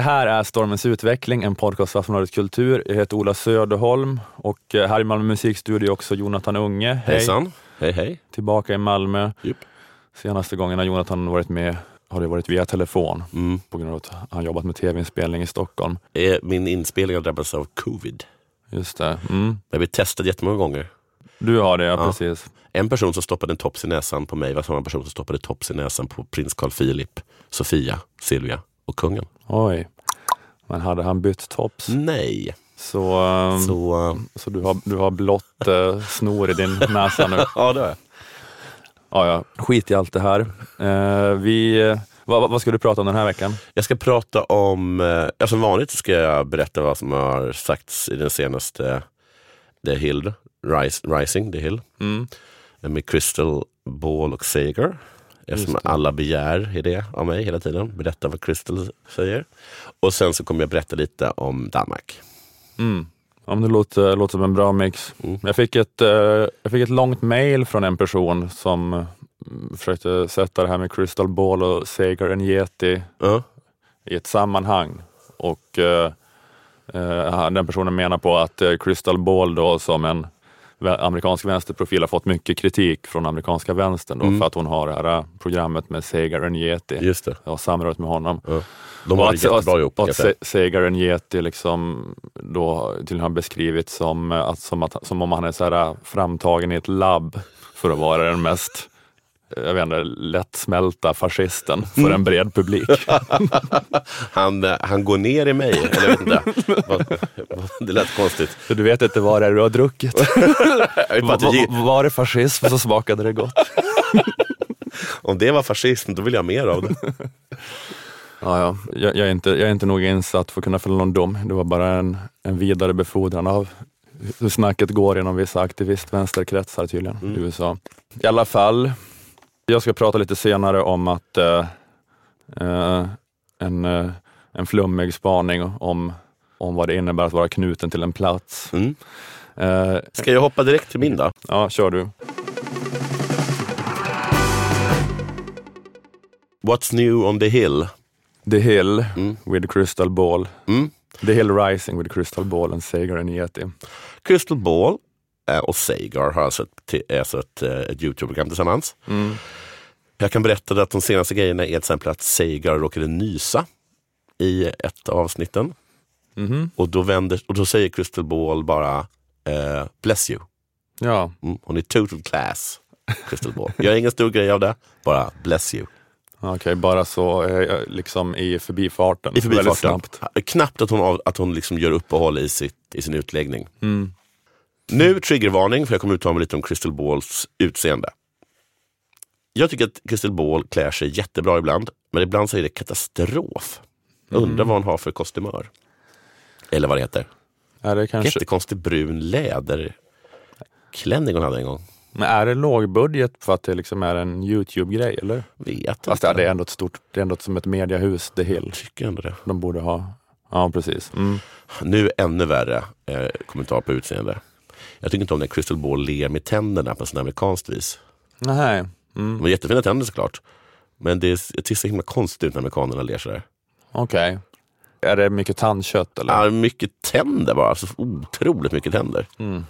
Det här är Stormens utveckling, en podcast för Aftonbladet Kultur. Jag heter Ola Söderholm och eh, här i Malmö musikstudio också Jonathan Unge. Hej! Hejsan. Hej hej. Tillbaka i Malmö. Japp. Senaste gången har Jonathan varit med har det varit via telefon Mm. på grund av att han jobbat med tv-inspelning i Stockholm. Min inspelning har drabbats av covid. Just det. Mm. Jag har blivit testad jättemånga gånger. Du har det, ja, Ja. precis. En person som stoppade en tops i näsan på mig var samma person som stoppade tops i näsan på prins Carl Philip, Sofia, Silvia och kungen. Oj. Men hade han bytt tops Nej. så, ehm, så. Så, du, har, du har blått eh, snor i din näsa nu. ja det har jag. Ja, ja. Skit i allt det här. Eh, vi, eh, vad, vad ska du prata om den här veckan? Jag ska prata om, eh, ja, som vanligt ska jag berätta vad som har sagts i den senaste The Hill, Rise, Rising, The Hill, Mm. med Crystal Ball och Sager. Eftersom alla begär i det av mig hela tiden. Berätta vad Crystal säger. Och sen så kommer jag berätta lite om Danmark. Mm. Ja, men det låter, låter som en bra mix. Mm. Jag, fick ett, eh, jag fick ett långt mail från en person som mm, försökte sätta det här med Crystal Ball och Sager and Yeti Ja. i ett sammanhang. Och eh, eh, den personen menar på att eh, Crystal Ball då som en amerikansk vänsterprofil har fått mycket kritik från amerikanska vänstern då Mm. för att hon har det här programmet med Sager and Yeti. Just det. Jag har samrått med honom. Ja. De har det jättebra ihop. Och att Segar en Yeti liksom då tydligen har beskrivits som, eh, att, som, att, som om han är så här framtagen i ett labb för att vara den mest jag vet inte, lättsmälta fascisten för Mm. en bred publik. Han, eh, han går ner i mig. Eller vet inte. Det lät konstigt. Du vet inte vad det är du har druckit. Jag vet bara att Va- det, va- Var det fascism så smakade det gott. om det var fascism, då vill jag mer av det. Ja, ja. Jag, jag, är inte, jag är inte nog insatt för att kunna fälla någon dom. Det var bara en, en vidare befordran av hur snacket går inom vissa aktivistvänsterkretsar tydligen Mm. i USA. I alla fall, jag ska prata lite senare om att eh, eh, en, eh, en flummig spaning om, om vad det innebär att vara knuten till en plats. Mm. Eh, Ska jag hoppa direkt till min då? ja, kör du. What's new on the hill? The Hill Mm. with Crystal Ball. Mm. The Hill Rising with Crystal Ball and Sager and Yeti. Crystal Ball och Sagar har alltså ett, alltså ett, eh, ett Youtube-program tillsammans. Mm. Jag kan berätta att de senaste grejerna är till exempel att Sagar råkade nysa i ett av avsnitten. Mhm. Och då, vänder, och då säger Crystal Ball bara eh, bless you. Ja, Mm. Hon är total class, Crystal Ball. Gör ingen stor grej av det, bara bless you. okej, bara så eh, liksom i förbifarten. I Väldigt förbifarten. snabbt. Knappt att hon, att hon liksom gör uppehåll i, sitt, i sin utläggning. Mm. Nu triggervarning, för jag kommer uttala mig lite om Crystal Balls utseende. Jag tycker att Crystal Ball klär sig jättebra ibland, men ibland så är det katastrof. Jag undrar vad hon har för kostymör. Eller vad det heter. Är det kanske, Jättekonstig brun läderklänning hon hade en gång. men är det lågbudget för att det liksom är en Youtube-grej eller? Vet Fast inte. ja, det är ändå ett stort, det är ändå som ett mediahus, The Hill. tycker ändå det. De borde ha, ja precis. Mm. Nu ännu värre eh, kommentar på utseende. Jag tycker inte om när Crystal Ball ler med tänderna på sån amerikanskt vis. Nej. De Mm. har jättefina tänder såklart. Men det, är, ser himla konstigt ut när amerikanerna ler sådär. Okej. Är det mycket tandkött eller? Ja, mycket tänder bara. Så otroligt mycket tänder. Mm.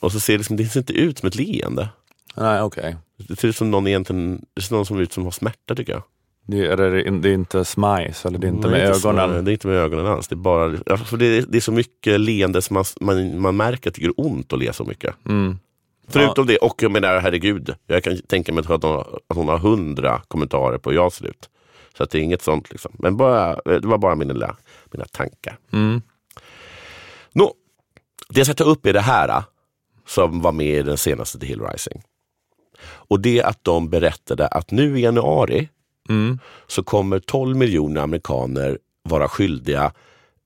Och så ser det, liksom, det ser inte ut som ett leende. Nej, okej. Det ser ut som någon egentligen, det ser någon som ut som har smärta tycker jag. Det, är det, är inte smice eller det är inte Nej, med så- ögonen? det är inte med ögonen alls. Det är, bara, ja, för det, är, det är så mycket leende som man, man, man märker att det gör ont att le så mycket. Mm. Förutom det, och jag menar herregud, jag kan tänka mig att hon, att hon har hundra kommentarer på hur jag ser ut. Så att det är inget sånt. Liksom. Men bara, det var bara mina, mina tankar. Mm. Nå, det jag ska ta upp är det här äh, som var med i den senaste The Hill Rising. Och det är att de berättade att nu i januari Mm. så kommer 12 miljoner amerikaner vara skyldiga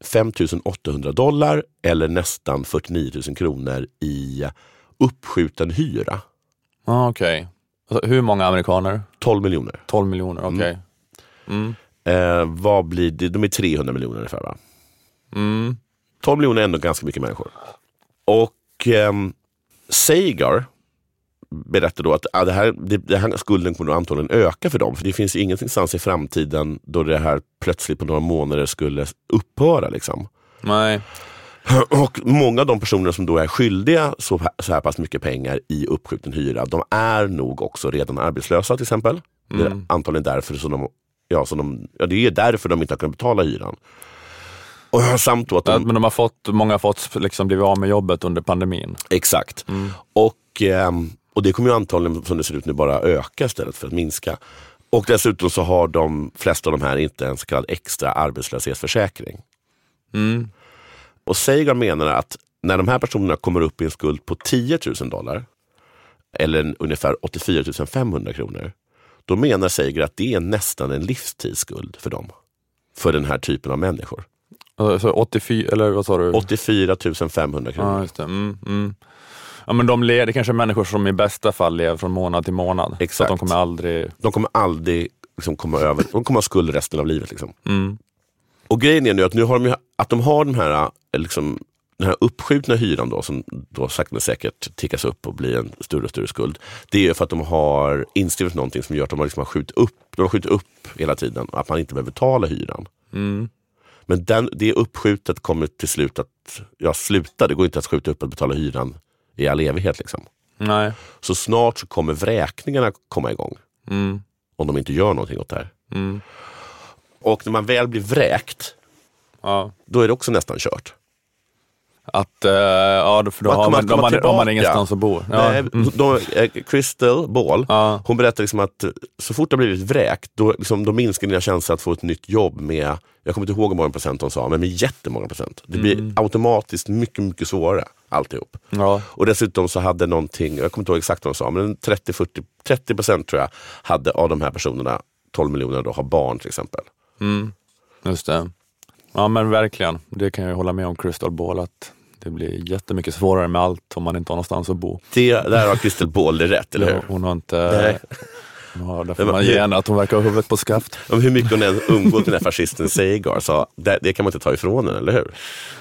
5 800 dollar eller nästan 49 000 kronor i uppskjuten hyra. Ah, okej. Alltså, hur många amerikaner? 12 miljoner. 12 miljoner, okej. Mm. Eh, vad blir det? De är 300 miljoner ungefär va? Mm. 12 miljoner är ändå ganska mycket människor. Och ehm, Sagar berättar då att ah, det här, det, det här skulden kommer antagligen öka för dem. För det finns ingenstans i framtiden då det här plötsligt på några månader skulle upphöra. Liksom. Nej. Och många av de personer som då är skyldiga så, så här pass mycket pengar i uppskjuten hyra, de är nog också redan arbetslösa till exempel. Det är antagligen därför som de, ja, som de, ja, det är därför de inte har kunnat betala hyran. Och samt då att Ja, de, Men de har fått, många har fått liksom blivit av med jobbet under pandemin. Exakt. Och, ehm, och det kommer ju antagligen som det ser ut nu bara öka istället för att minska. Och dessutom så har de flesta av de här inte en så kallad extra arbetslöshetsförsäkring. Mm. Och Seigar menar att när de här personerna kommer upp i en skuld på 10 000 dollar, eller ungefär 84 500 kronor, då menar Seigar att det är nästan en livstidsskuld för dem. För den här typen av människor. Så 84, eller vad sa du? 84 500 kronor. Det. Mm, mm. Ja, men de lever, det kanske är människor som i bästa fall lever från månad till månad. Så att Exakt. de kommer aldrig... De kommer aldrig liksom komma över, de kommer ha skuld resten av livet. Liksom. Mm. Och grejen är nu att, nu har de, att de har den här, liksom, den här uppskjutna hyran då, som då sakta men säkert tickas upp och blir en större och större skuld. Det är för att de har inskrivet någonting som gör att de har, liksom har skjutit upp, de har skjutit upp hela tiden, att man inte behöver betala hyran. Mm. Men den, det uppskjutet kommer till slut att ja, sluta. Det går inte att skjuta upp att betala hyran i all evighet. Liksom. Nej. Så snart så kommer vräkningarna komma igång. Mm. Om de inte gör någonting åt det här. Mm. Och när man väl blir vräkt, Ja. då är det också nästan kört. Att, eh, ja, för då Man har man, de de har tillbaka. ingenstans att bo. Ja. Nej, de, eh, Crystal Ball, Ja. hon berättar liksom att så fort du har blivit vräkt, då, liksom, då minskar dina chanser att få ett nytt jobb med, jag kommer inte ihåg hur många procent hon sa, men med jättemånga procent. Det blir Mm. automatiskt mycket, mycket svårare alltihop. Ja. Och dessutom så hade någonting, jag kommer inte ihåg exakt vad hon sa, men 30-40 30 procent tror jag, hade av de här personerna, 12 miljoner, då, har barn till exempel. Mm. Just det. Ja men verkligen. Det kan jag hålla med om Crystal Ball att det blir jättemycket svårare med allt om man inte har någonstans att bo. Det, där har Crystal Ball det rätt, eller hur? Ja, Hon har inte... Nej. Har, där får man ge henne att hon verkar ha huvudet på skaft. Hur mycket hon än umgått med den här fascisten Seigar, så det, det kan man inte ta ifrån henne, eller hur?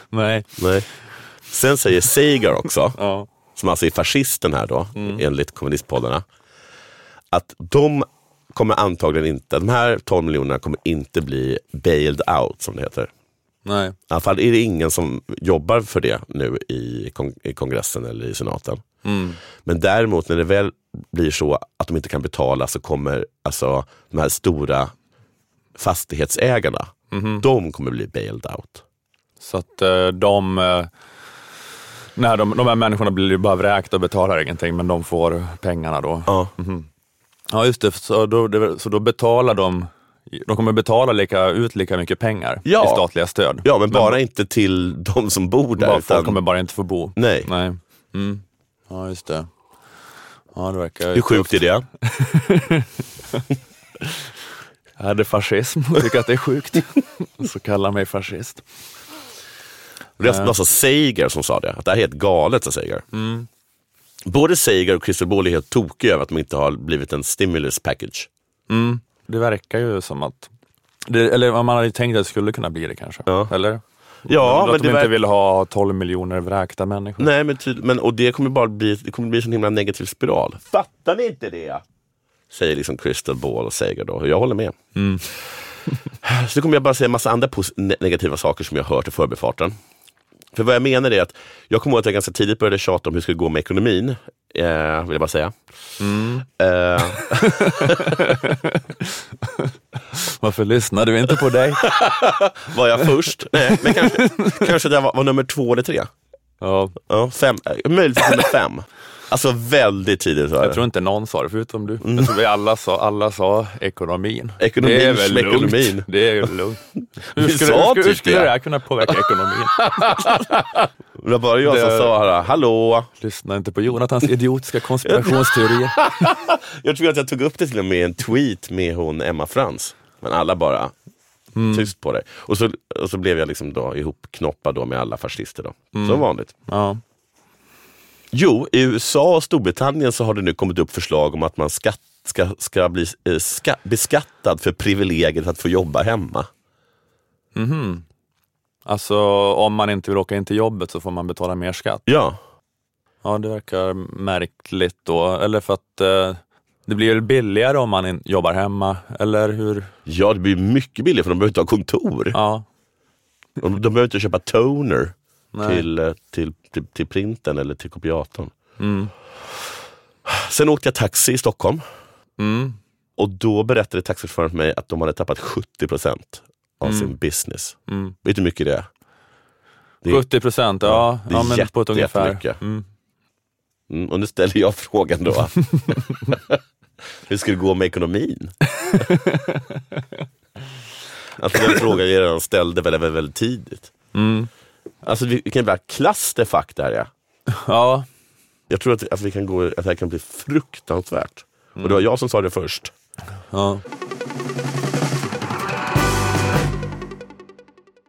Nej. Nej. Sen säger Seigar också, Ja. som alltså är fascisten här då, enligt kommunistpoddarna, att de kommer antagligen inte, de här 12 miljonerna kommer inte bli bailed out som det heter. Nej. I alla fall är det ingen som jobbar för det nu i, kong- i kongressen eller i senaten. Mm. Men däremot när det väl blir så att de inte kan betala så kommer alltså de här stora fastighetsägarna, de kommer bli bailed out. Så att eh, de... eh, Nej, de, de här människorna blir ju bara vräkta och betalar ingenting, men de får pengarna då. Ja. Ja, just det. Så då, så då betalar de... De kommer betala lika, ut lika mycket pengar Ja. i statliga stöd. Ja, men bara inte till de som bor där. bara, utan, Folk kommer bara inte få bo. Nej. Nej. Mm. Ja, just det. Ja, det verkar Hur sjukt är det? Är det fascism och tycker att det är sjukt? Så kallar mig fascist. Det var alltså Seiger som sa det, att det här är helt galet, sa Seiger. Mm. Både Seiger och Crystal Ball är helt tokiga över att de inte har blivit en stimulus package. Mm. Det verkar ju som att... Det, eller man hade ju tänkt att det skulle kunna bli det kanske. Ja. Eller? Ja, att men de inte verkar... vill ha 12 miljoner vräkta människor. Nej, men, tyd... men och det kommer bara bli, det kommer bli en sån himla negativ spiral. Fattar ni inte det? Säger liksom Crystal Ball och Seiger då, och jag håller med. Mm. Så kommer jag bara säga en massa andra negativa saker som jag har hört i förbifarten. För vad jag menar är att jag kommer ihåg att jag ganska tidigt började tjata om hur det skulle gå med ekonomin. Eh, vill jag bara säga. Mm. Eh, Varför lyssnade vi inte på dig? var jag först? Nej, men kanske, kanske det var, var nummer två eller tre. Ja, Ja, fem, eh, möjligtvis nummer fem. Alltså väldigt tidigt var jag det. tror inte någon sa det förutom du. Jag tror vi alla sa, alla sa ekonomin. Ekonomin, det är väl lugnt. ekonomin. Det är lugnt. Hur Vi skulle, sa hur, hur typ skulle det. här kunna påverka ekonomin? Det var bara jag som Det- sa här, hallå. Lyssna inte på Jonathans idiotiska konspirationsteorier. Jag tror att jag tog upp det till och med i en tweet med hon Emma Frans. Men alla bara tyst på det. Och så, och så blev jag liksom då ihopknoppad då med alla fascister. Då. Som vanligt. Ja. Jo, i USA och Storbritannien så har det nu kommit upp förslag om att man skatt, ska, ska bli eh, ska, beskattad för privilegiet att få jobba hemma. Mhm. Alltså om man inte vill åka in till jobbet så får man betala mer skatt. Ja, Ja, det verkar märkligt då. Eller för att eh, det blir billigare om man jobbar hemma, eller hur? ja det blir mycket billigare för de behöver inte ha kontor. Ja, De, de behöver inte köpa toner. Till, eh, till, till, till printen eller till kopiatorn. Mm. Sen åkte jag taxi i Stockholm Mm. och då berättade taxichauffören för mig att de hade tappat 70 procent av Mm. sin business. Mm. Vet du hur mycket det är? Det är 70 procent, ja. det är ja men på ett jätte- ungefär. Mm. Mm, och nu ställer jag frågan då. Hur ska det gå med ekonomin? alltså den frågan jag redan ställde väldigt, väldigt, väldigt tidigt. Mm. Alltså vi, vi kan bli clusterfuck där ja. Ja, Jag tror att, att, vi kan gå, att det här kan bli fruktansvärt. Och det var jag som sa det först. Ja.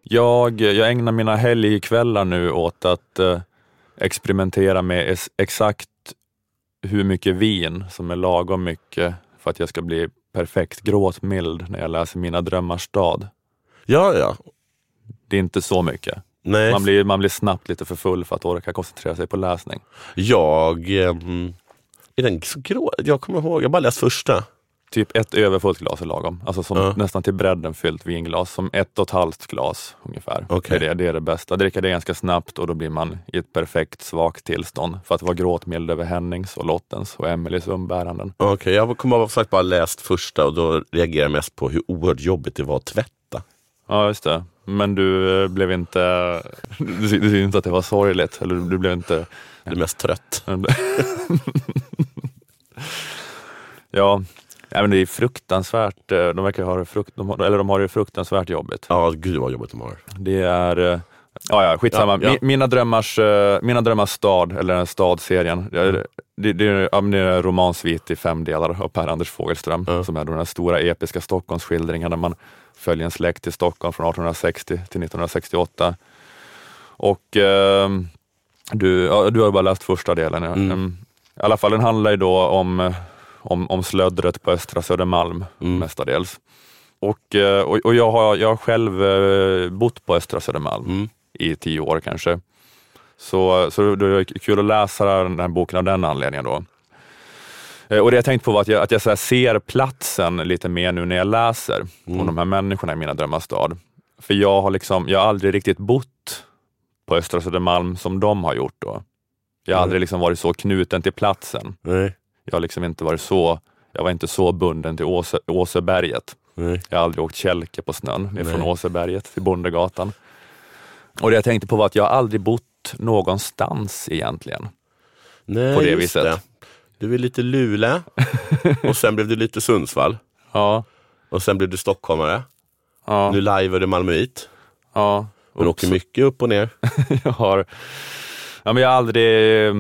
Jag, jag ägnar mina helgkvällar nu åt att eh, experimentera med es- exakt hur mycket vin som är lagom mycket för att jag ska bli perfekt gråtmild när jag läser Mina drömmars stad. Ja, ja. Det är inte så mycket. Nej, Man blir, man blir snabbt lite för full för att orka koncentrera sig på läsning. jag... ehm, är den så grå? Jag kommer ihåg, jag bara läst första. Typ ett överfullt glas är lagom. Alltså som Ja. nästan till bredden fyllt vinglas. Som ett och ett halvt glas ungefär. Okej. Det, är det, det är det bästa. Dricka det ganska snabbt och då blir man i ett perfekt svagt tillstånd. För att vara gråtmild över Hennings och Lottens och Emelies umbäranden. Okej, jag kommer ha sagt bara läst första och då reagerar jag mest på hur oerhört jobbigt det var att tvätta. Ja, just det. Men du eh, blev inte... Du, du syns inte att det var sorgligt? Eller du blev inte... Jag blir mest trött. ja, men det är fruktansvärt. eh, De verkar ha det, frukt, de har, eller de har det fruktansvärt jobbigt. Ja, gud vad jobbigt de har. Det är... eh, Ja, ja, skitsamma. Ja, ja. Mi- Mina, drömmars, eh, mina drömmars stad, eller den stadserien. Det, det, det, är- men det är en romansvit i fem delar av Per-Anders Fogelström. Ja. Som är den här stora episka Stockholmsskildringen där man följer en släkt i Stockholm från 1860 till 1968. Och eh, du, ja, du har bara läst första delen. Mm. Mm. I alla fall, den handlar ju då om, eh, om, om slöddret på Östra Södermalm Mm. mestadels. Och, eh, och, och jag, har, jag har själv eh, bott på Östra Södermalm Mm. I tio år kanske. Så, så det är kul att läsa den här boken av den anledningen. Då. Eh, Och det jag tänkt på var att jag, att jag ser platsen lite mer nu när jag läser Mm. om de här människorna i Mina drömmars stad. För jag har, liksom, jag har aldrig riktigt bott på Östra Södermalm som de har gjort. då. Jag har Mm. aldrig liksom varit så knuten till platsen. Nej, Jag har liksom inte varit så, jag var inte så bunden till Åse, Åseberget. nej. Jag har aldrig åkt kälke på snön, ner från Nej. Åseberget till Bondegatan. Och det jag tänkte på var att jag aldrig bott någonstans egentligen. nej På det just viset. Det. Du är lite Luleå och sen blev du lite Sundsvall Ja, och sen blev du stockholmare. ja, Nu lajvar du malmöit. ja. Men åker mycket upp och ner. jag har, ja, men jag har aldrig,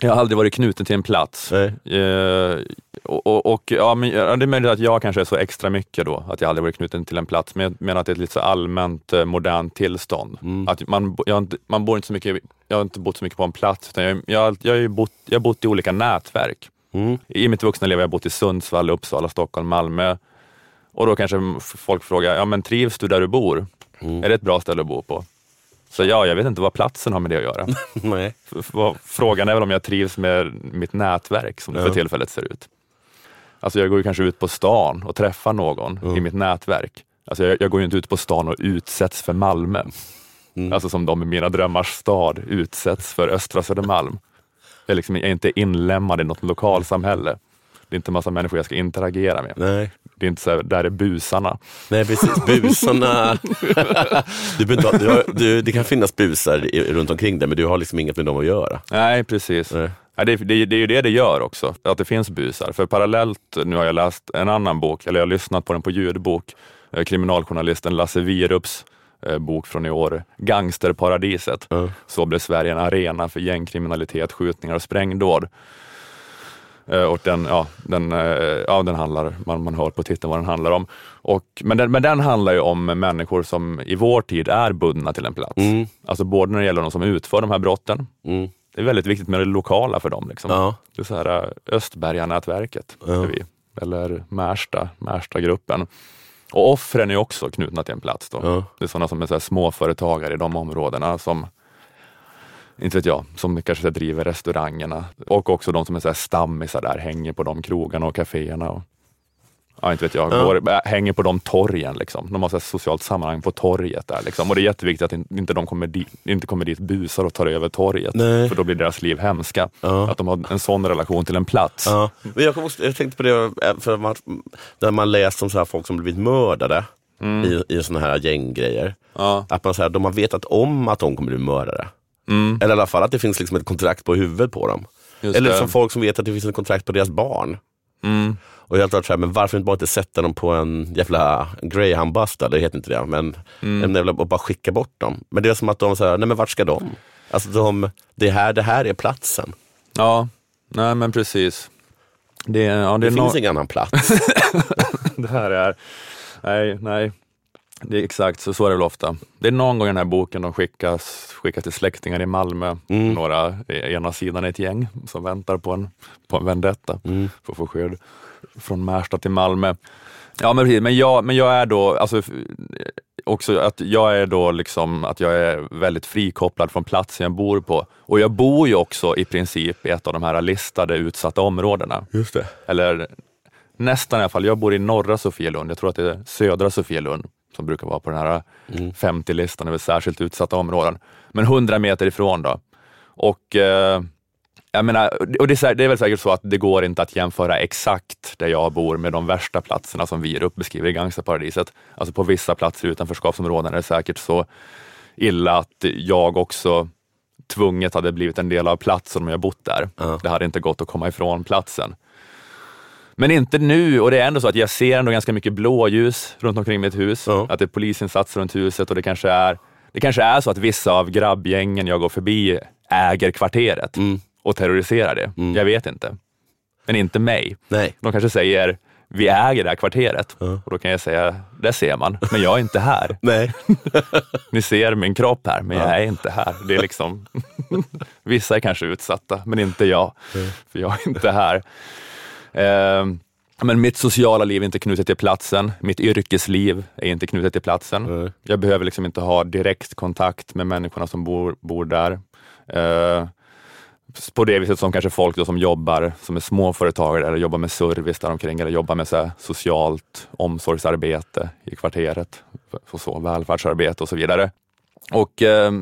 jag har aldrig varit knuten till en plats. Eh, och, och, och ja, men, det är möjligt att jag kanske är så extra mycket då, att jag aldrig varit knuten till en plats, men jag menar att det är ett lite så allmänt eh, modernt tillstånd. Mm. Att man, jag, inte, man bor inte så mycket, jag har inte bott så mycket på en plats, utan jag, jag, jag, har ju bott, jag har bott i olika nätverk. Mm. I mitt vuxna liv har jag bott i Sundsvall, Uppsala, Stockholm, Malmö. Och då kanske folk frågar, ja men trivs du där du bor? Mm. Är det ett bra ställe att bo på? Så ja, jag vet inte vad platsen har med det att göra. Nej. Frågan är väl om jag trivs med mitt nätverk som det för Ja. tillfället ser ut. Alltså jag går ju kanske ut på stan och träffar någon Mm. i mitt nätverk. Alltså jag, jag går ju inte ut på stan och utsätts för Malmö. Mm. Alltså som de i Mina drömmars stad utsätts för Östra Södermalm. Jag liksom, jag är inte inlämnad i något lokalsamhälle. Det är inte en massa människor jag ska interagera med. Nej. Det är inte så här, där är busarna. Nej precis, busarna. du, du har, du, det kan finnas busar i, runt omkring dig men du har liksom inget med dem att göra. Nej, precis. Nej. Ja, det, det, det är ju det det gör också, att det finns busar. För parallellt, nu har jag läst en annan bok, eller jag har lyssnat på den på ljudbok, eh, kriminaljournalisten Lasse Wierups eh, bok från i år, Gangsterparadiset. Ja. Så blev Sverige en arena för gängkriminalitet, skjutningar och sprängdåd. Eh, Och den, ja, den, eh, ja, den handlar, man, man hör på titeln vad den handlar om. Och, men, den, men den handlar ju om människor som i vår tid är bundna till en plats. Mm. Alltså både när det gäller de som utför de här brotten, Mm. det är väldigt viktigt med det lokala för dem. Liksom. Ja. Det är så här äh, Östberga-nätverket Ja. vi. eller Märsta, Märsta-gruppen. Och offren är också knutna till en plats. Då. Ja. Det är sådana som är så småföretagare i de områdena som inte vet jag, som kanske så driver restaurangerna och också de som är så här stammisar där, hänger på de krogarna och kaféerna. Och, ja, inte vet jag, Ja. går, äh, hänger på de torgen. Liksom. De har så socialt sammanhang på torget där. Liksom. Och det är jätteviktigt att in- inte de kommer dit, inte kommer dit busar och tar över torget. Nej. För då blir deras liv hemska. Ja. Att de har en sån relation till en plats. Ja. Men jag, också- jag tänkte på det, eh, för man, när man läst om så här folk som blivit mördade i, i såna här gänggrejer. Ja. Att man, så här, de har vetat om att de kommer bli mördare. Mm, Eller i alla fall att det finns liksom ett kontrakt på huvudet på dem. just Eller det. som folk som vet att det finns ett kontrakt på deras barn. Mm. Och jag har varit så här, men varför inte bara inte sätta dem på en jävla greyhoundbuss? Det heter inte det, men Mm. en jävla, och bara skicka bort dem. Men det är som att de säger, nej men vart ska de? Alltså de, det, här, det här är platsen. Ja, nej men precis. Det, ja, det, Det, finns nå- ingen annan plats. det här är, nej, nej. Det är exakt så, så är det väl ofta. Det är någon gång i den här boken de skickas, skickas till släktingar i Malmö, Mm. några ena sidan är ett gäng som väntar på en, på en vendetta Mm. för att få skydd från Märsta till Malmö. Ja men precis, men jag, men jag är då, alltså också att jag är då liksom, att jag är väldigt frikopplad från platsen jag bor på. Och jag bor ju också i princip i ett av de här listade utsatta områdena. Just det. Eller nästan i alla fall. Jag bor i norra Sofielund. Jag tror att det är södra Sofielund som brukar vara på den här Mm. 50-listan över särskilt utsatta områden. Men 100 meter ifrån då. Och eh, jag menar, och det, är, det är väl säkert så att det går inte att jämföra exakt där jag bor med de värsta platserna som Wierup beskriver i Gangsterparadiset. Alltså på vissa platser i utanförskapsområden är det säkert så illa att jag också tvunget hade blivit en del av platsen om jag bott där. Ja. Det hade inte gått att komma ifrån platsen. Men inte nu och det är ändå så att jag ser ändå ganska mycket blåljus runt omkring mitt hus. Ja. Att det är polisinsatser runt huset och det kanske är det kanske är så att vissa av grabbgängen jag går förbi äger kvarteret Mm. och terroriserar det. Mm. Jag vet inte. Men inte mig. Nej. De kanske säger, vi äger det här kvarteret. Ja. Och då kan jag säga, det ser man, men jag är inte här. Nej. Ni ser min kropp här, men Ja. jag är inte här. Det är liksom, vissa är kanske utsatta, men inte jag, för jag är inte här. Ehm, men mitt sociala liv är inte knutet till platsen. Mitt yrkesliv är inte knutet till platsen. Nej. Jag behöver liksom inte ha direkt kontakt med människorna som bor, bor där. Eh, på det viset som kanske folk som jobbar, som är småföretagare eller jobbar med service där omkring eller jobbar med så socialt omsorgsarbete i kvarteret, och så, välfärdsarbete och så vidare. Och, eh,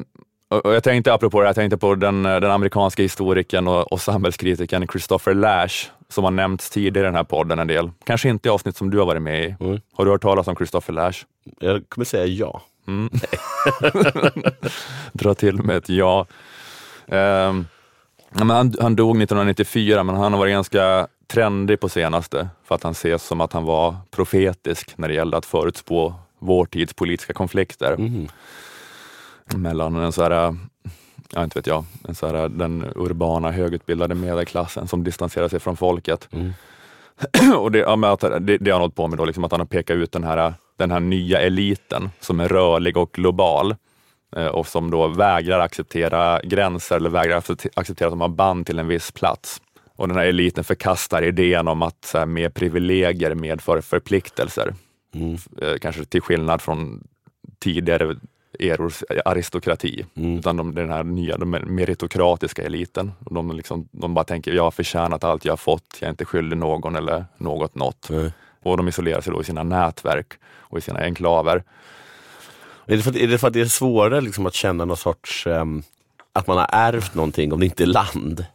och jag tänkte apropå det, här, jag tänkte på den, den amerikanska historikern och, och samhällskritikern Christopher Lash som har nämnts tidigare i den här podden en del. Kanske inte i avsnitt som du har varit med i. Mm. Har du hört talas om Christopher Lash? Jag kommer säga ja. Mm. Dra till med ett ja. Ja, men han, han dog 1994, men han har varit ganska trendig på senaste för att han ses som att han var profetisk när det gällde att förutspå vår tids politiska konflikter Mm. mellan en så här, ja inte vet jag, en så här, den urbana högutbildade medelklassen som distanserar sig från folket. Mm. och det, ja, att, det, det har han hållit på med då, liksom att han har pekat ut den här, den här nya eliten som är rörlig och global eh, och som då vägrar acceptera gränser eller vägrar accepte- acceptera att de har band till en viss plats. Och den här eliten förkastar idén om att så här, med privilegier medför förpliktelser. Mm. Eh, kanske till skillnad från tidigare erors aristokrati. Mm. Utan de, den här nya de meritokratiska eliten. De, liksom, de bara tänker, jag har förtjänat allt jag har fått, jag är inte skyldig någon eller något något. Nej. Och de isolerar sig då i sina nätverk och i sina enklaver. Är det för att, är det, för att det är svårare liksom att känna någon sorts, ehm, att man har ärvt någonting om det inte är land?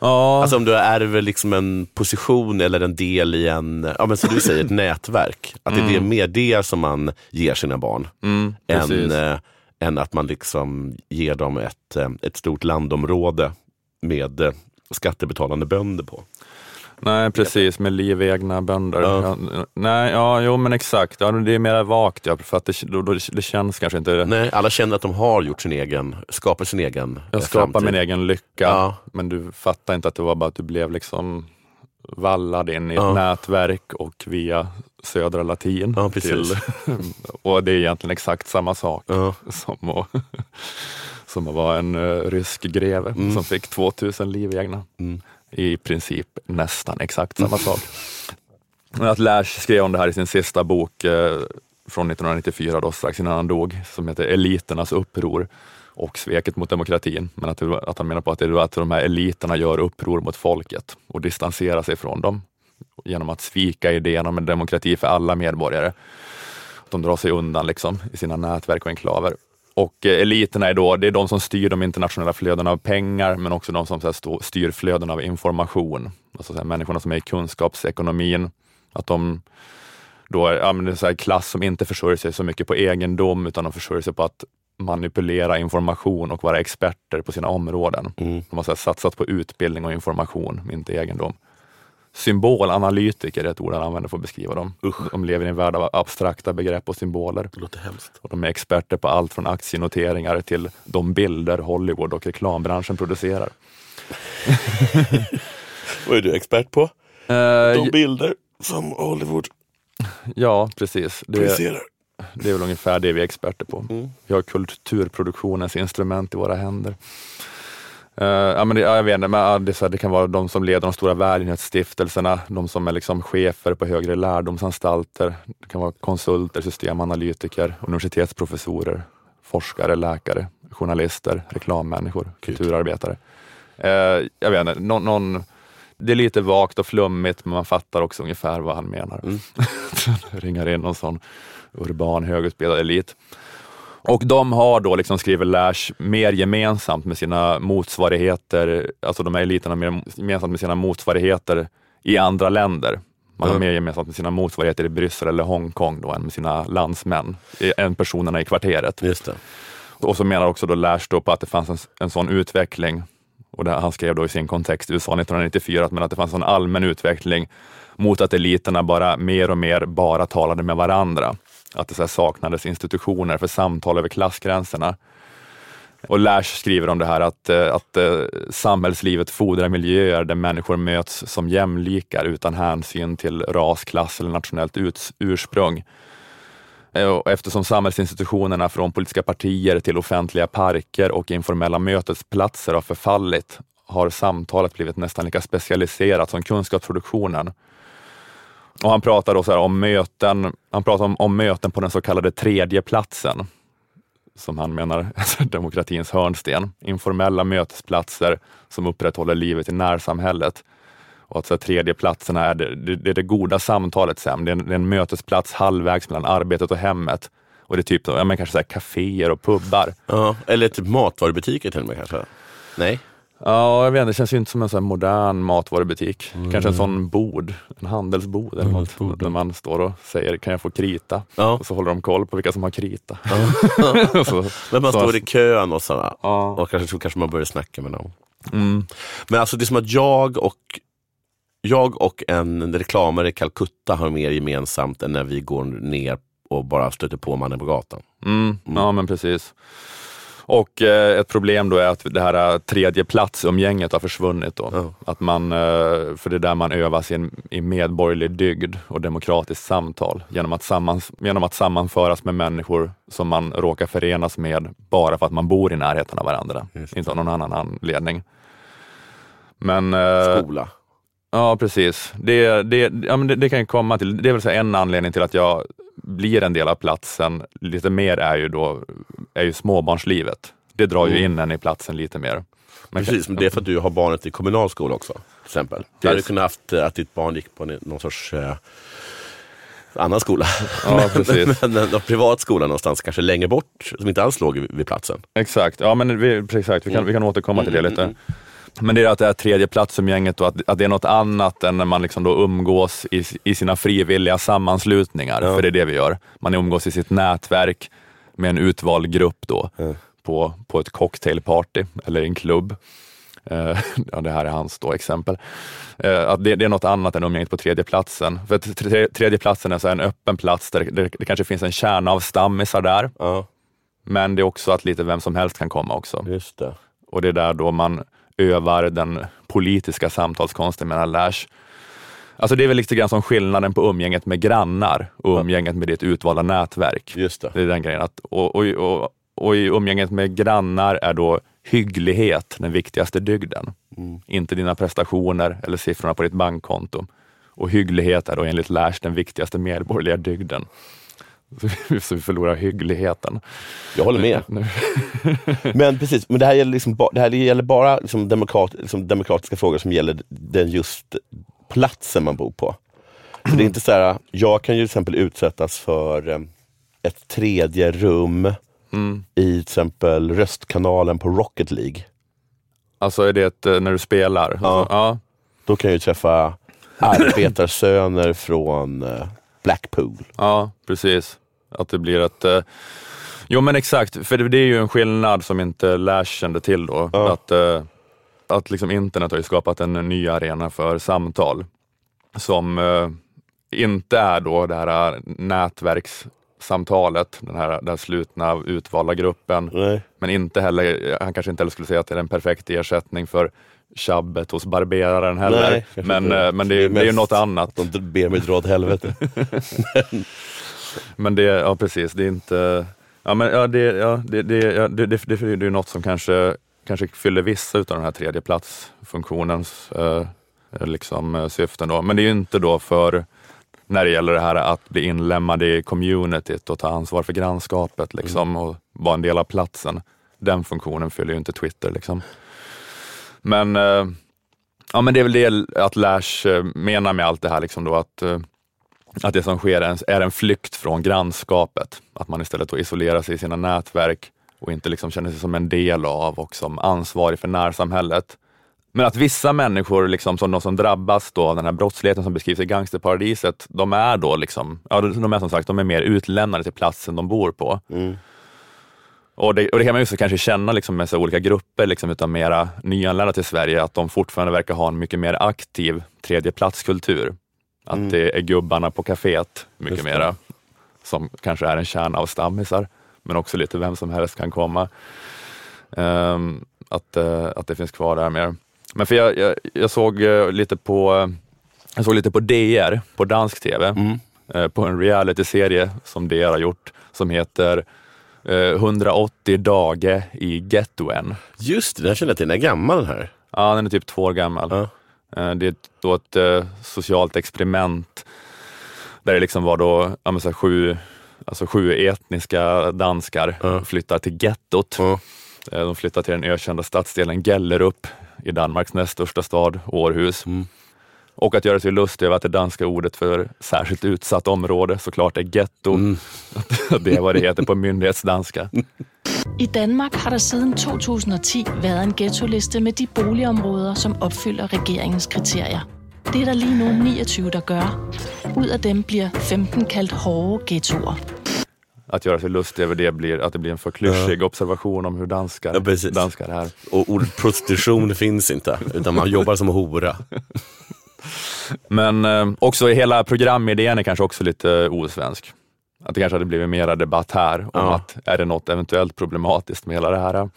Ja, Alltså om du ärver liksom en position eller en del i en, ja men som du säger, ett nätverk. Att det är mer det som man ger sina barn. mm, Än, eh, än att man liksom ger dem ett, eh, ett stort landområde med eh, skattebetalande bönder på. Nej, precis, med livegna bönder. Ja. Ja, nej, ja, jo men exakt. Ja, det är mer vagt, ja, för att det, då, då, det känns kanske inte... Nej, alla känner att de har gjort sin egen, skapat sin egen eh, Jag skapar min egen lycka, Ja. men du fattar inte att det var bara att du blev liksom vallad in i ett nätverk och via södra latin. Precis. och det är egentligen exakt samma sak som att, som att vara en uh, rysk greve Mm. som fick 2000 livegna. Mm i princip nästan exakt samma sak. Att Lash skrev om det här i sin sista bok eh, från 1994, då, strax innan han dog, som heter Eliternas uppror och sveket mot demokratin. Men att, att han menar på att, det är att de här eliterna gör uppror mot folket och distanserar sig från dem genom att svika idén om en demokrati för alla medborgare. De drar sig undan liksom, i sina nätverk och enklaver. Och eh, eliterna är då, det är de som styr de internationella flödena av pengar, men också de som så styr flödena av information. Alltså så människorna som är i kunskapsekonomin, att de då är, ja, men det är så klass som inte försörjer sig så mycket på egendom, utan de försörjer sig på att manipulera information och vara experter på sina områden. Mm. De har så satsat på utbildning och information, inte egendom. Symbolanalytiker är ett ord han använder för att beskriva dem. Usch. De lever i en värld av abstrakta begrepp och symboler. Det låter hemskt. Och de är experter på allt från aktienoteringar till de bilder Hollywood och reklambranschen producerar. Vad är du expert på? Eh, De bilder som Hollywood ja, precis. Det, projicerar. det är väl ungefär det vi är experter på. Mm. Vi har kulturproduktionens instrument i våra händer. Eh, ja, men det, ja, jag vet inte, men, det, här, det kan vara de som leder de stora välgörenhetsstiftelserna, de som är liksom chefer på högre lärdomsanstalter. Det kan vara konsulter, systemanalytiker, universitetsprofessorer, forskare, läkare, journalister, reklammänniskor, kulturarbetare. Eh, jag vet inte, någon, någon, det är lite vagt och flummigt, men man fattar också ungefär vad han menar. Mm. Ringar in någon sån urban högutbildad elit. Och de har då liksom, skriver Lash, mer gemensamt med sina motsvarigheter, alltså de här eliterna mer gemensamt med sina motsvarigheter i andra länder. Man har Ja. mer gemensamt med sina motsvarigheter i Bryssel eller Hongkong då, än med sina landsmän, än personerna i kvarteret. Just det. Och så menar också då Lash då på att det fanns en, en sån utveckling, och det, han skrev då i sin kontext USA 1994, att, men att det fanns en allmän utveckling mot att eliterna bara mer och mer bara talade med varandra. Att det så här saknades institutioner för samtal över klassgränserna. Och Lash skriver om det här att, eh, att eh, samhällslivet fordrar miljöer där människor möts som jämlikar utan hänsyn till ras, klass eller nationellt ursprung. Eh, och Eftersom samhällsinstitutionerna från politiska partier till offentliga parker och informella mötesplatser har förfallit har samtalet blivit nästan lika specialiserat som kunskapsproduktionen. Och han pratar då så här om möten, han pratar om, om möten på den så kallade tredje platsen, som han menar är demokratins hörnsten. Informella mötesplatser som upprätthåller livet i närsamhället. Och att så här, tredje platserna är det, det, det är det goda samtalet sen. Det är, en, det är en mötesplats halvvägs mellan arbetet och hemmet. Och det är typ ja, men kanske så här, kaféer och pubbar. Ja, eller typ matvarubutiker till och med kanske? Nej? Ja, jag vet inte, det känns ju inte som en sån modern matvarubutik. Kanske en sån bod, en handelsbod eller något. Handelsbod, Där man står och säger, kan jag få krita? Ja. Och så håller de koll på vilka som har krita. Så, Men man så- står i kön och sådär. Ja. Och kanske, så kanske man börjar snacka med någon. Mm. Men alltså det är som att jag och jag och en reklamare i Calcutta har mer gemensamt än när vi går ner och bara stöter på mannen på gatan. Mm. Ja, men precis. Och eh, ett problem då är att det här eh, tredje platsumgänget har försvunnit. Då. Ja. Att man, eh, för det är där man övar sin i medborgerlig dygd och demokratiskt samtal genom att, sammans, genom att sammanföras med människor som man råkar förenas med bara för att man bor i närheten av varandra, inte av någon annan anledning. Men, Skola. Ja, precis. Det, det, ja, men det, det kan jag komma till. Det är väl en anledning till att jag blir en del av platsen. Lite mer är ju då är ju småbarnslivet. Det drar ju Mm. in en i platsen lite mer. Men Precis, men det är för att du har barnet i kommunal skola också. Till exempel. Du hade kunnat haft eh, att ditt barn gick på någon sorts eh, annan skola. Ja, precis. men en, en privat skola någonstans, kanske längre bort, som inte alls låg vid, platsen. Exakt, ja men vi, exakt. Vi, kan, vi kan återkomma till det Mm, lite. Men det är att det här tredje platsumgänget då, att, att det är något annat än när man liksom då umgås i, i sina frivilliga sammanslutningar. Ja. För det är det vi gör. Man umgås i sitt nätverk med en utvald grupp då Ja. på, på ett cocktailparty eller en klubb. Eh, ja, det här är hans då exempel. Eh, att det, det är något annat än umgänget på tredje platsen. För tre, tredje platsen är så en öppen plats där det, det kanske finns en kärna av stammisar där. Ja, Men det är också att lite vem som helst kan komma också. just det. Och det är där då man övar den politiska samtalskonsten menar Lash. Alltså det är väl lite grann som skillnaden på umgänget med grannar och umgänget med ditt utvalda nätverk. Just det. Det är den grejen. Att, och, och, och, och i umgänget med grannar är då hygglighet den viktigaste dygden. Mm. Inte dina prestationer eller siffrorna på ditt bankkonto. Och hygglighet är då enligt Lash den viktigaste medborgerliga dygden. Så vi förlorar hyggligheten. Jag håller med. men precis, men det här gäller, liksom, ba- det här gäller bara liksom demokrat, liksom demokratiska frågor som gäller den just platsen man bor på. Så det är inte så här, jag kan ju till exempel utsättas för eh, ett tredje rum Mm. i till exempel röstkanalen på Rocket League. Alltså är det ett, eh, när du spelar? Ja. ja. Då kan jag ju träffa arbetarsöner från eh, Blackpool. Ja, precis. Att det blir ett... Eh, jo men exakt, för det, det är ju en skillnad som inte Lash kände till då. Ja. Att, eh, att liksom internet har ju skapat en ny arena för samtal som eh, inte är då det här nätverkssamtalet, den här, den här slutna utvalda gruppen. Nej. Men inte heller, han kanske inte heller skulle säga att det är en perfekt ersättning för tjabbet hos barberaren heller. Nej, men, eh, men det, är- det är ju något annat. De ber mig dra åt helvete. Men det, ja precis, det är inte, ja men ja, det, ja, det, det, ja, det, det, det, det är ju något som kanske, kanske fyller vissa utav den här tredjeplatsfunktionens eh, liksom, eh, syften då. Men det är ju inte då för, när det gäller det här att bli inlemmad i communityt och ta ansvar för grannskapet liksom, och vara en del av platsen. Den funktionen fyller ju inte Twitter. Liksom. Men, eh, ja, men det är väl det att Lash eh, menar med allt det här, liksom då, att eh, att det som sker är en, flykt från grannskapet. Att man istället då isolerar sig i sina nätverk och inte liksom känner sig som en del av och som ansvarig för närsamhället. Men att vissa människor, liksom, som de som drabbas då av den här brottsligheten som beskrivs i gangsterparadiset, de är då liksom, ja, de är som sagt de är mer utlämnade till platsen de bor på. Mm. Och det, och det kan man ju också kanske känna liksom med så olika grupper liksom utav mera nyanlända till Sverige, att de fortfarande verkar ha en mycket mer aktiv tredjeplatskultur. Att Mm. det är gubbarna på kaféet mycket Just mera, som kanske är en kärna av stammisar, men också lite vem som helst kan komma. Ehm, att, eh, att det finns kvar där mer. Men för jag, jag, jag såg eh, lite på jag såg lite på DR, på dansk TV, Mm. eh, på en realityserie som DR har gjort, som heter eh, 180 dagar i gettoen. Just det, den känner jag till. Den är gammal den här. Ja, den är typ två år gammal. Eh, Det är då ett eh, socialt experiment där det liksom var då, ja, men så här, sju, alltså sju etniska danskar Ja. flyttar till gettot. Eh, De flyttar till den ökända stadsdelen Gellerup i Danmarks näst största stad, Århus. Mm. Och att göra sig lustig över att det danska ordet för särskilt utsatt område såklart är getto. Mm. Det är vad det heter på myndighetsdanska. I Danmark har der siden 2010 været en ghetto-liste med de boligområder, som opfylder regeringens kriterier. Det er der lige nu 29, der gør. Ud af dem bliver 15 kaldt hårde ghettoer. Att göra sig lustig över det blir att det blir en för klyschig observation om hur danskar, Ja, precis. danskar är. Och ordet prostitution finns inte, utan man jobbar som hora. Men eh, också hela programidén är kanske också lite osvensk. Att det kanske hade blivit mera debatt här om Ja. att är det något eventuellt problematiskt med hela det här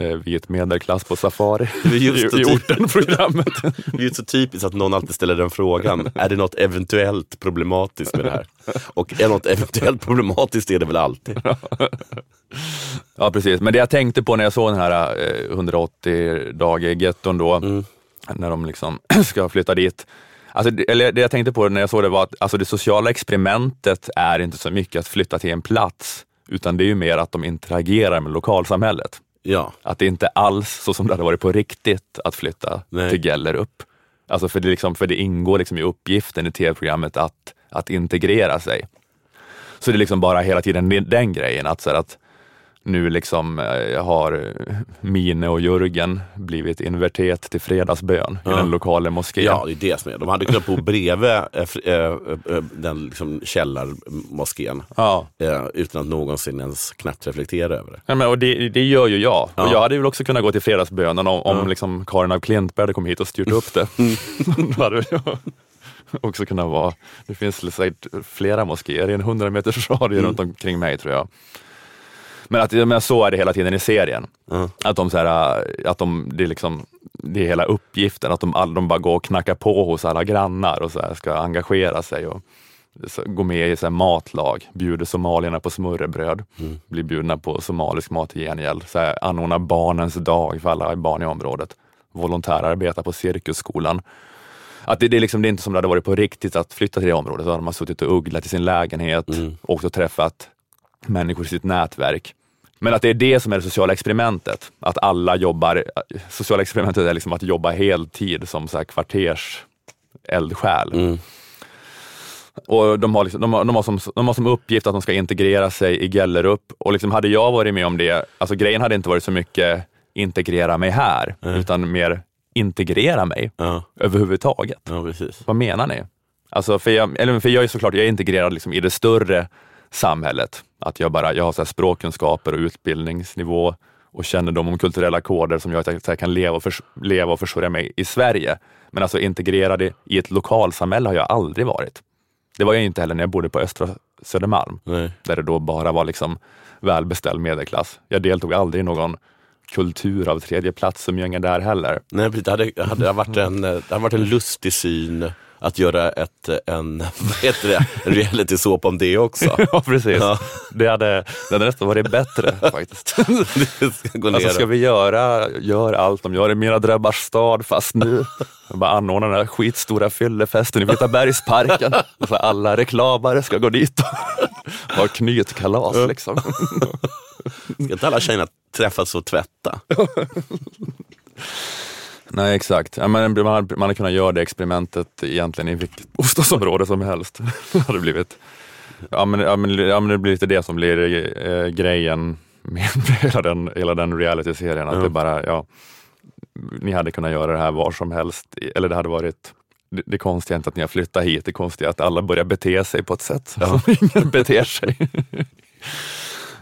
eh, vit medelklass på safari är just i, typ. orten-programmet. Det är ju så typiskt att någon alltid ställer den frågan. Är det något eventuellt problematiskt med det här? Och är något eventuellt problematiskt är det väl alltid. ja precis, men det jag tänkte på när jag såg den här eh, 180 dagar getton då, Mm. när de liksom ska flytta dit. Alltså, det- eller det jag tänkte på när jag såg det var att alltså det sociala experimentet är inte så mycket att flytta till en plats, utan det är ju mer att de interagerar med lokalsamhället. Ja, Att det inte alls så som det hade varit på riktigt att flytta Nej. till Gellerup. Alltså för, det liksom, för det ingår liksom i uppgiften i tv-programmet att, att integrera sig. Så det är liksom bara hela tiden den, den grejen att, så här, att nu liksom eh, har Mine och Jörgen blivit invertet till fredagsbön i Ja. den lokala moskén. ja det är det som är. De hade kunnat bo bredvid eh, eh, den liksom källarmoskén Ja. utan att någonsin ens knappt reflektera över det. Ja, men, och det, det gör ju jag. Ja. Och jag hade väl också kunnat gå till fredagsbönen om, om liksom Karin af Klintberg hade kommit hit och styrt upp det. Då hade jag också kunnat vara, det finns säkert flera moskéer i en 100 meters radie runt omkring mig tror jag. Men, att, men så är det hela tiden i serien. Ja. Att de, så här, att de, det är liksom, det är hela uppgiften, att de, all, de bara går och knackar på hos alla grannar och så här, ska engagera sig och så- gå med i så här matlag, bjuder somalierna på smörrebröd, Mm. blir bjudna på somalisk mat i gengäld. Så här, anordna barnens dag för alla barn i området. Volontärarbeta på cirkusskolan. Att det, det, är liksom, det är inte som det hade varit på riktigt att flytta till det området. Då hade man suttit och ugglat i sin lägenhet, Mm. åkt och träffat människor i sitt nätverk. Men att det är det som är det sociala experimentet. Att alla jobbar, sociala experimentet är liksom att jobba heltid som så här kvarters eldsjäl. Mm. Och de har, liksom, de, har, de, har som, de har som uppgift att de ska integrera sig i Gellerup. Och liksom hade jag varit med om det, alltså grejen hade inte varit så mycket integrera mig här, utan mer integrera mig Ja, överhuvudtaget. ja. Vad menar ni? Alltså för, jag, eller för jag är såklart jag är integrerad liksom i det större samhället. Att jag bara jag har så språkkunskaper och utbildningsnivå och kännedom om kulturella koder som gör att jag kan leva och, förs- leva och försörja mig i Sverige. Men alltså integrerad i, i ett lokalsamhälle har jag aldrig varit. Det var jag inte heller när jag bodde på Östra Södermalm, Nej. där det då bara var liksom välbeställd medelklass. Jag deltog aldrig i någon kultur av tredje plats-umgänge där heller. Nej, det hade, det hade, varit en, det hade varit en lustig syn att göra ett, en vad heter det, en reality såpa om det också. Ja, precis. Ja. Det, hade, det hade nästan varit bättre faktiskt. Det ska gå ner. Alltså ska vi göra, gör allt de gör i Mina Drabbars stad fast nu. Bara anordna den här skitstora fyllefesten i Vitabergsparken. Och så alla reklamare ska gå dit och ha knytkalas liksom. Ska inte alla tjejerna träffas och tvätta? Nej exakt, ja, men man, hade- man hade kunnat göra det experimentet egentligen i vilket bostadsområde som helst. Det hade blivit. Ja men, ja, men, ja, men det blir lite det som blir eh, grejen med hela den, hela den reality-serien. Att Ja. det bara, ja, ni hade kunnat göra det här var som helst. Eller det hade varit det, det konstiga är inte att ni har flyttat hit, det konstiga är att alla börjar bete sig på ett sätt som ingen beter sig.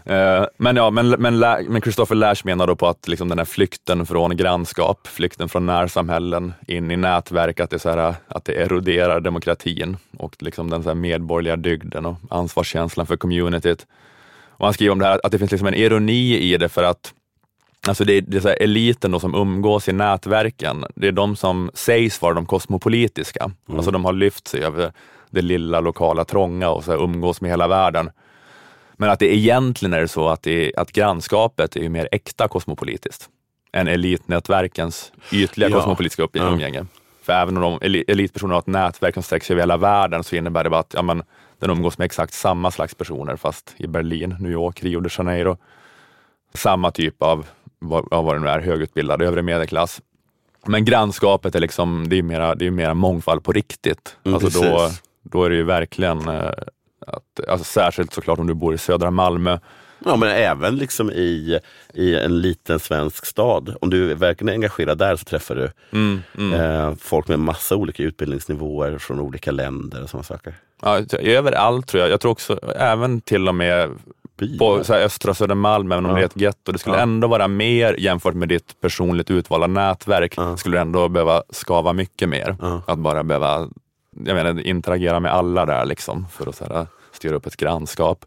Eh, Men ja, men, men, men Christopher Lash menar då på att liksom den här flykten från grannskap, flykten från närsamhällen in i nätverk, att det, så här, att det eroderar demokratin och liksom den så här medborgerliga dygden och ansvarskänslan för communityt. Och han skriver om det här att det finns liksom en ironi i det för att Alltså det är, det är så eliten då som umgås i nätverken, det är de som sägs vara de kosmopolitiska. Alltså de har lyft sig över det lilla lokala trånga och så umgås med hela världen. Men att det egentligen är så att, det, att grannskapet är ju mer äkta kosmopolitiskt än elitnätverkens ytliga Ja. kosmopolitiska upp- Ja. umgänge. För även om de eli- elitpersoner har ett nätverk som sträcker sig över hela världen så innebär det bara att ja, men, den umgås med exakt samma slags personer fast i Berlin, New York, Rio de Janeiro. Samma typ av, vad, vad det nu är, högutbildad övre medelklass. Men grannskapet är liksom, det är mera, det är mera mångfald på riktigt. Mm, alltså då, precis. då är det ju verkligen, eh, att, alltså särskilt såklart om du bor i södra Malmö. Ja, men även liksom i, i en liten svensk stad. Om du verkligen är engagerad där så träffar du Mm, mm. eh, folk med massa olika utbildningsnivåer från olika länder och sådana saker. Ja, överallt tror jag. Jag tror också, även till och med på så här, östra Södermalm, även om Ja. det är ett getto, det skulle Ja. ändå vara mer jämfört med ditt personligt utvalda nätverk, Ja. skulle du ändå behöva skava mycket mer. Att bara behöva jag menar, interagera med alla där liksom, för att så här, styra upp ett grannskap.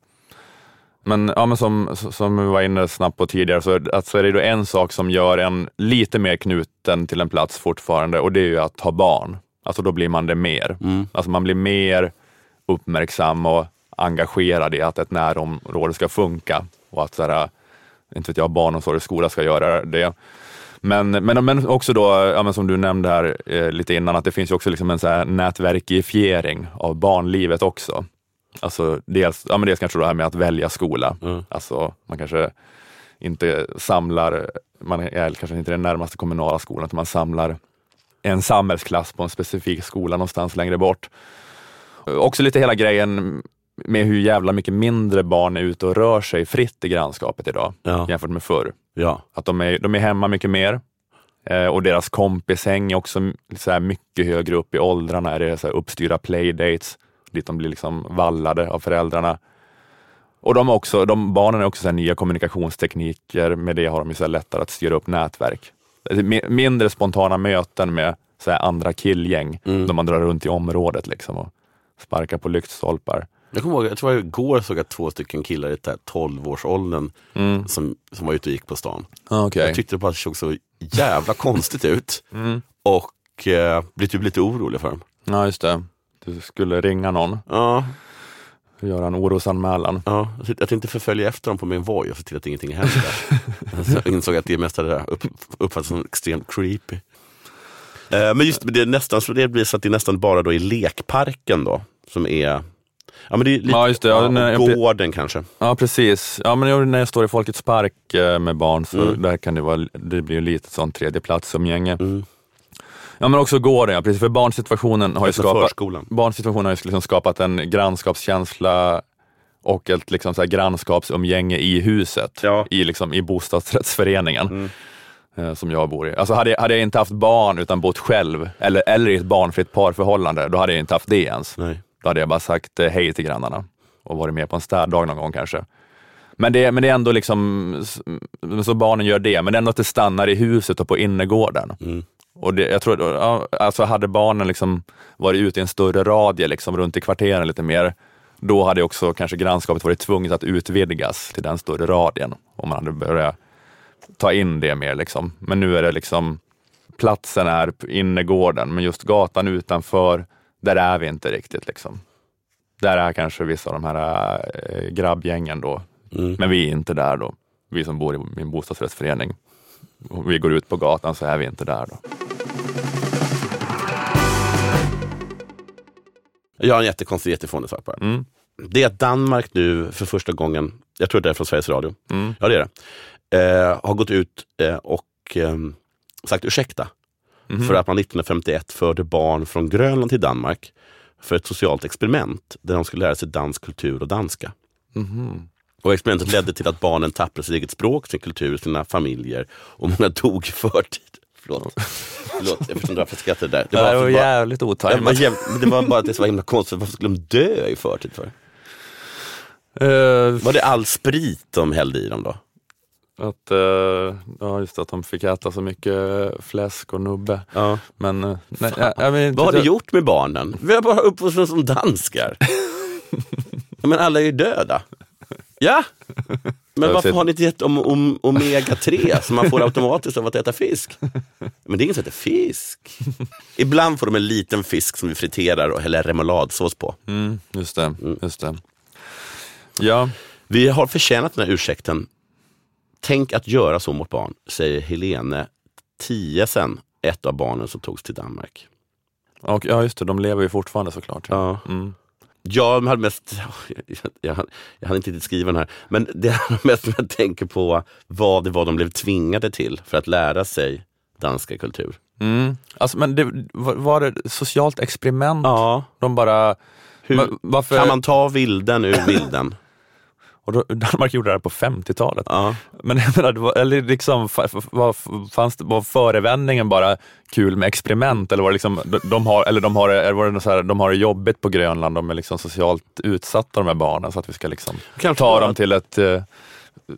Men, ja, men som, som vi var inne snabbt på tidigare, så, att, så är det då en sak som gör en lite mer knuten till en plats fortfarande och det är ju att ha barn. Alltså då blir man det mer. Mm. Alltså man blir mer uppmärksam och engagerad i att ett närområde ska funka och att så här, inte vet jag, barnomsorg och skola ska göra det. Men, men, men också då, ja, men som du nämnde här eh, lite innan, att det finns ju också liksom en så här nätverkifiering av barnlivet också. Alltså dels, ja, men dels kanske det här med att välja skola. Mm. Alltså man kanske inte samlar, man är kanske inte den närmaste kommunala skolan, utan man samlar en samhällsklass på en specifik skola någonstans längre bort. Också lite hela grejen med hur jävla mycket mindre barn är ute och rör sig fritt i grannskapet idag Ja. jämfört med förr. Ja. Att de är, de är hemma mycket mer eh, och deras kompishäng är också så mycket högre upp i åldrarna. Det är så här uppstyrda playdates dit de blir liksom vallade av föräldrarna. Och de, har också, de barnen är också så nya kommunikationstekniker. Med det har de ju så lättare att styra upp nätverk. Mi- Mindre spontana möten med så andra killgäng Mm. då man drar runt i området liksom och sparkar på lyktstolpar. Jag kommer ihåg, jag tror jag igår såg jag två stycken killar i 12-årsåldern Mm. som, som var ute och gick på stan. Ah, okej. Jag tyckte det bara såg så jävla konstigt ut Mm. och eh, blev typ lite orolig för dem. Ja, just det. Du skulle ringa någon Ja, göra en orosanmälan. ja. Jag tänkte- Jag tänkte förfölja efter dem på min Voi och se till att ingenting händer. Jag insåg att det mesta där upp, uppfattas som extremt creepy. Eh, Men just det, är nästan, så det blir så att det är nästan bara då i lekparken då som är Ja men det är lite, Ja, just det. Ja, jag- gården kanske. Ja precis. Ja, men jag- när jag står i Folkets park eh, med barn så Mm. där kan det vara, det blir lite sånt tredjeplatsumgänge. Mm. Ja men också gården, ja, precis. För barnsituationen har ju Efter skapat, förskolan. barnsituationen har ju liksom skapat en grannskapskänsla och ett liksom så här grannskapsumgänge i huset, Ja. i, liksom, i bostadsrättsföreningen. Mm. eh, Som jag bor i. Alltså hade, jag- hade jag inte haft barn utan bott själv, eller, eller i ett barnfritt parförhållande, då hade jag inte haft det ens. Nej. Då hade jag bara sagt eh, hej till grannarna och varit med på en städdag någon gång kanske. Men det, men det är ändå liksom, så barnen gör det, men det är ändå att det stannar i huset och på innergården. Mm. Och det, jag tror, ja, alltså hade barnen liksom varit ute i en större radie liksom runt i kvarteren lite mer, då hade också kanske grannskapet varit tvunget att utvidgas till den större radien. Om man hade börjat ta in det mer. Liksom. Men nu är det liksom, platsen är innergården, men just gatan utanför, där är vi inte riktigt. Liksom. Där är kanske vissa av de här äh, grabbgängen då, Mm. men vi är inte där då. Vi som bor i min bostadsrättsförening. Vi går ut på gatan så är vi inte där då. Jag har en jättekonstig, jättefånig sak det. Mm. Det är att Danmark nu för första gången, jag tror det är från Sveriges Radio, Mm. ja det är det, eh, har gått ut eh, och eh, sagt ursäkta Mhm. för att man 1951 förde barn från Grönland till Danmark för ett socialt experiment där de skulle lära sig dansk kultur och danska. Mhm. Och experimentet ledde till att barnen tappade sitt eget språk, sin kultur, sina familjer och många dog i förtid. Förlåt, Förlåt jag förstår inte varför jag skrattade där. Det var, det, var otajmat. jävligt, men det var bara att det var himla konstigt. Varför skulle de dö i förtid för? Eh, Var det all sprit de hällde i dem då? att, eh, ja, just att de fick äta så mycket fläsk och nubbe. Ja. Men, eh, nej, jag, jag, inte, Vad har det jag- gjort med barnen? Vi har bara uppfostrat som danskar. Men alla är ju döda. Ja, men varför har ni inte gett om, omega 3 som man får automatiskt av att äta fisk? Men det är ingen som äter fisk. Ibland får de en liten fisk som vi friterar och häller remouladsås på. Mm, just det, just det. Ja, Vi har förtjänat den här ursäkten. Tänk att göra så mot barn, säger Helene Tiesen, ett av barnen som togs till Danmark. och, ja, just det, de lever ju fortfarande såklart. Ja. Mm. Jag hade mest, jag, jag, jag hade inte riktigt skriva den här, men det är mest som jag tänker på vad det var de blev tvingade till för att lära sig danska kultur. Mm. Alltså, men det, var, det socialt experiment? Ja, De bara, hur Va- varför, kan man ta vilden ur vilden? Och då, Danmark gjorde det här på 50-talet. Ja. Men jag menar, det var, eller liksom, vad fanns det, var förevändningen bara kul med experiment? Eller var det liksom, de, de har, eller de har, eller var det så här, de har det jobbigt på Grönland, de är liksom socialt utsatta de här barnen, så att vi ska liksom ta var dem till ett, eh,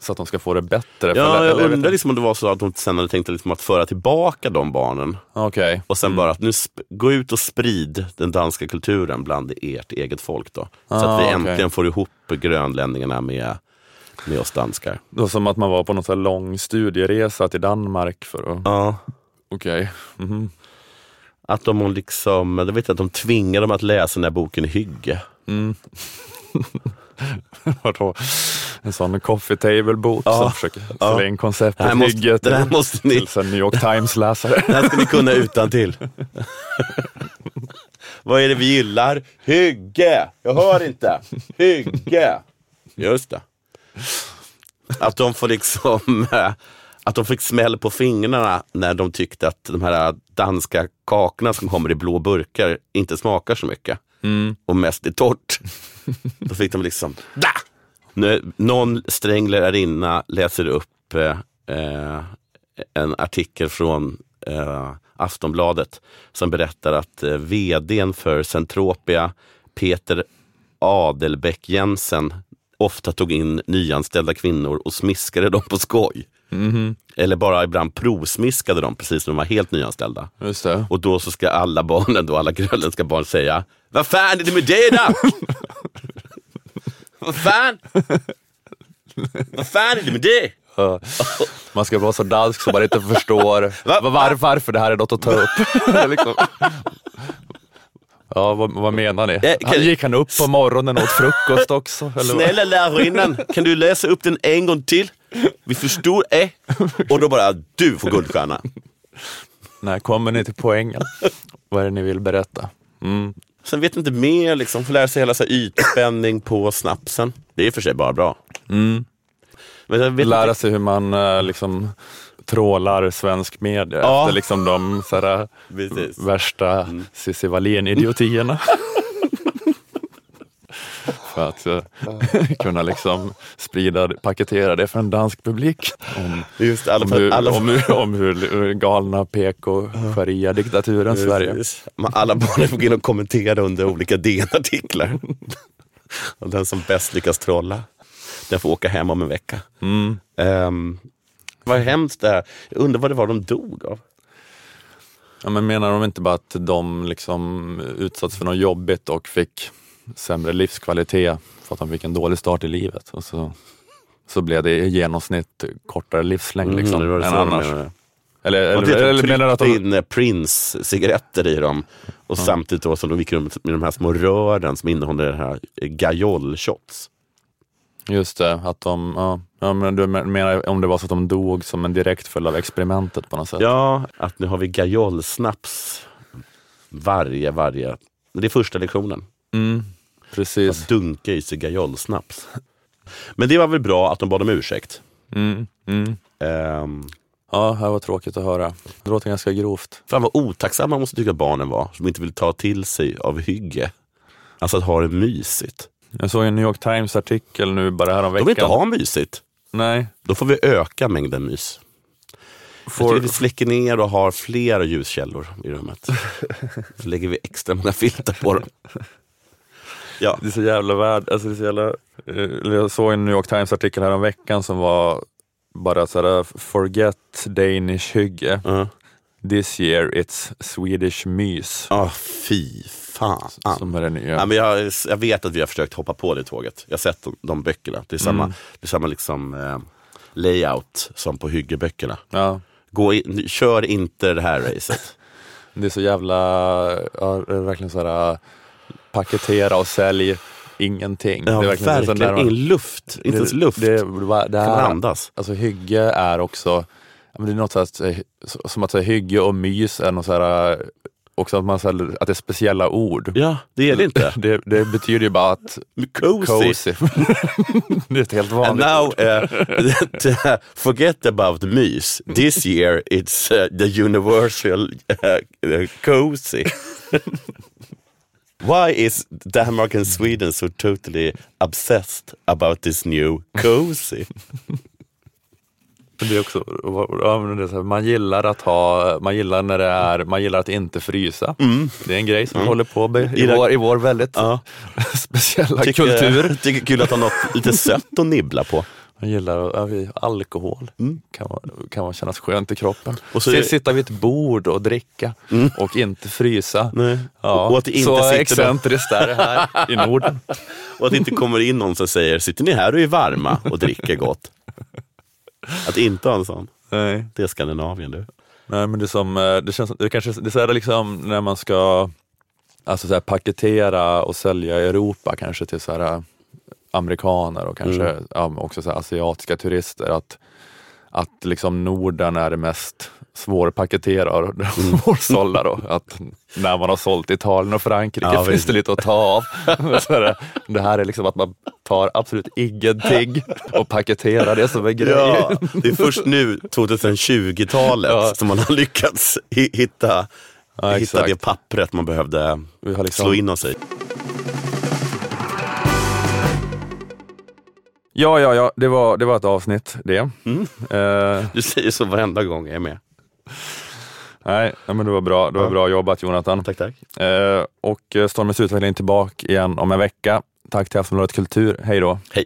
så att de ska få det bättre. Ja, jag undrar inte. liksom om det var så att de sen hade tänkt liksom att föra tillbaka de barnen Okej. och sen bara att nu gå ut och sprid den danska kulturen bland ert eget folk då. Så Ah, att vi okej. äntligen får ihop grönlänningarna med, med oss danskar. Det var som att man var på någon så lång studieresa till Danmark för att, Ja. okej. Mhm. Att de liksom, jag vet att de tvingar dem att läsa den här boken Hygge. Mm. Vadå? En sån coffee table-bok Ja, som försöker ja. sälja in konceptet Det måste- hygge till, måste ni- till New York Times-läsare. Det här ska ni kunna utan till. Vad är det vi gillar? Hygge! Jag hör inte. Hygge! Just det. Att de får liksom eh, att de fick smäll på fingrarna när de tyckte att de här danska kakorna som kommer i blå burkar inte smakar så mycket. Mm. Och mest är torrt. Då fick de liksom, da! Nu, någon sträng lärarinna läser upp eh, en artikel från eh, Aftonbladet som berättar att eh, vdn för Centropia, Peter Adelbeck Jensen, ofta tog in nyanställda kvinnor och smiskade dem på skoj. Mhm. Eller bara ibland provsmiskade dem precis när de var helt nyanställda. Just det. Och då så ska alla barnen, då, alla grönländska barn säga Vad fan är det med det då? Vad fan? Vad fan är det med det? Ja. Man ska vara så dansk så man inte förstår Va? var, var, varför det här är något att ta upp. liksom. Ja, vad, vad menar ni? kan- Han, gick han upp på morgonen och åt frukost också? Eller? Snälla lärarinnan, kan du läsa upp den en gång till? Vi förstod eh. Och då bara, du får guldstjärna. När kommer ni till poängen? vad är det ni vill berätta? Mm. Sen vet inte mer, liksom, får lära sig hela så här ytspänning på snapsen. Det är i och för sig bara bra. Mm. Lära inte, sig hur man eh, liksom trålar svensk media Ja. efter liksom de så här, värsta Cissi Wallin-idiotierna. för att eh, kunna liksom sprida, paketera det för en dansk publik. Om, Just alla, om, hur, alla, om, hur, om hur galna PK sharia-diktaturen Sverige. Men Alla barnen får gå in och kommentera under olika DN-artiklar. Och den som bäst lyckas trolla, den får åka hem om en vecka. Mm. Um, vad hemskt det här. Jag undrar vad det var de dog av. Ja, men menar de inte bara att de liksom utsatts för något jobbigt och fick sämre livskvalitet för att de fick en dålig start i livet? Och så, så blev det i genomsnitt kortare livslängd liksom, Mm, det var det än annars. menade. Eller, Och eller, det eller menar du att de... in eh, Prince-cigaretter i dem. Och samtidigt då som de gick runt med de här små rören som innehåller det här Gajol-shots. Just det, att de... Ja, ja, men du menar om det var så att de dog som en direkt följd av experimentet på något sätt? Ja, att nu har vi Gajol-snaps varje, varje... Det är första lektionen. Mm, precis. Att dunka i sig Gajol-snaps. Men det var väl bra att de bad om ursäkt. Mm, mm. Ehm, Ja, det var tråkigt att höra. Det låter ganska grovt. fan vad otacksamma man måste tycka barnen var, som inte vill ta till sig av hygge. Alltså att ha det mysigt. Jag såg en New York Times-artikel nu bara De häromveckan. vill inte ha mysigt. Nej. Då får vi öka mängden mys. Jag Får, tycker vi släcker ner och har flera ljuskällor i rummet. Så lägger vi extra många filter på dem. Ja, Det är så jävla värd, alltså det är så jävla, eh, jag såg en New York Times artikel här om veckan som var bara såhär, forget Danish hygge. Ja. This year it's Swedish mys. Ah, fy fan. Som är det nya. Ja, men jag, jag vet att vi har försökt hoppa på det tåget. Jag har sett de, de böckerna. Det är samma, det är samma liksom, eh, layout som på hyggeböckerna. Ja, Gå in, kör inte det här racet. det är så jävla, ja, verkligen såhär, paketera och sälj ingenting. Ja, det är verkligen verkligen. Ingen luft. Inte ens luft. Det, det, det, det kan andas. Alltså hygge är också, det är något så som att säga hygge och mys är något så här, också att, man, så här, att det är speciella ord. Ja, det är det inte. Det, det betyder ju bara att Cozy. cozy. det är ett helt And vanligt now, ord. uh, forget about mys. This year it's uh, the universal uh, cozy. Why is Denmark and Sweden so totally obsessed about this new cozy? Det är också, man gillar att ha, man gillar när det är, man gillar att inte frysa. Det är en grej som vi håller på med i vår, i vår väldigt Ja. speciella Tycker, kultur. tycker kul att ha något lite sött att nibbla på. Man gillar alkohol, kan, man, kan man kännas skönt i kroppen. Och så Och är- Sitta vid ett bord och dricka och inte frysa. Nej. Ja, Och att inte så sitter excentriskt är det här i Norden. Och att det inte kommer in någon som säger, sitter ni här och är varma och dricker gott? Att inte ha en sån. Nej. Det är Skandinavien du. Nej men det är som, eh, det känns, det kanske, det är liksom när man ska alltså så paketera och sälja i Europa kanske till så här, amerikaner och kanske Mm. ja, också asiatiska turister. Att, att liksom Norden är det mest svårpaketerade och det Mm. svårsålda då. Att när man har sålt Italien och Frankrike Ja, finns det lite att ta av. Så här, det här är liksom att man tar absolut ingenting och paketerar det som är grejer. Ja, det är först nu, 2020-talet, Ja. som man har lyckats hi- hitta, Ja, hitta det pappret man behövde liksom- slå in oss i. Ja, ja, ja, det var, det var ett avsnitt det. Mm. Eh, Du säger så varenda gång jag är med. nej, men det var bra, det var bra jobbat Jonathan. Tack, tack. Eh, och eh, Stormens utveckling tillbaka igen om en vecka. Tack till Aftonbladet Kultur, hej då. Hej.